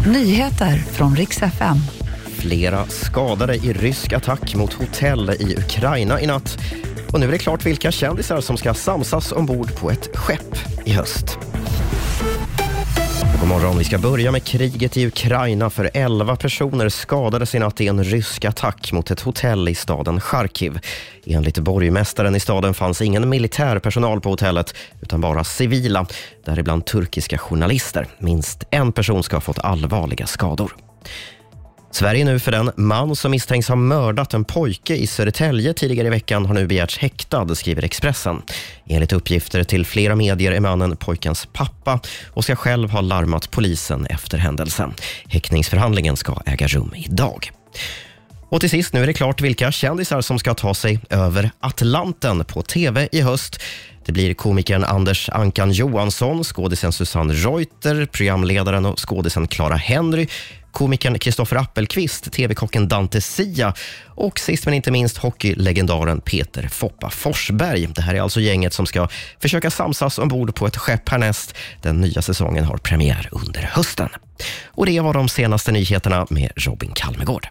Nyheter från riks FM. Flera skadade i rysk attack mot hotell i Ukraina i natt. Och nu är det klart vilka kändisar som ska samsas ombord på ett skepp i höst. God morgon. Vi ska börja med kriget i Ukraina för 11 personer skadades i natt i en rysk attack mot ett hotell i staden Charkiv. Enligt borgmästaren i staden fanns ingen militär personal på hotellet utan bara civila, däribland turkiska journalister. Minst en person ska ha fått allvarliga skador. Sverige nu för den man som misstänks ha mördat en pojke i Södertälje tidigare i veckan har nu begärts häktad, skriver Expressen. Enligt uppgifter till flera medier är mannen pojkens pappa och ska själv ha larmat polisen efter händelsen. Häktningsförhandlingen ska äga rum idag. Och till sist, nu är det klart vilka kändisar som ska ta sig över Atlanten på tv i höst. Det blir komikern Anders Ankan Johansson, skådisen Susanne Reuter, programledaren och skådisen Clara Henry, komikern Kristoffer Appelqvist, tv-kocken Dante Sia och sist men inte minst hockeylegendaren Peter Foppa Forsberg. Det här är alltså gänget som ska försöka samsas ombord på ett skepp härnäst. Den nya säsongen har premiär under hösten. Och det var de senaste nyheterna med Robin Kalmegård.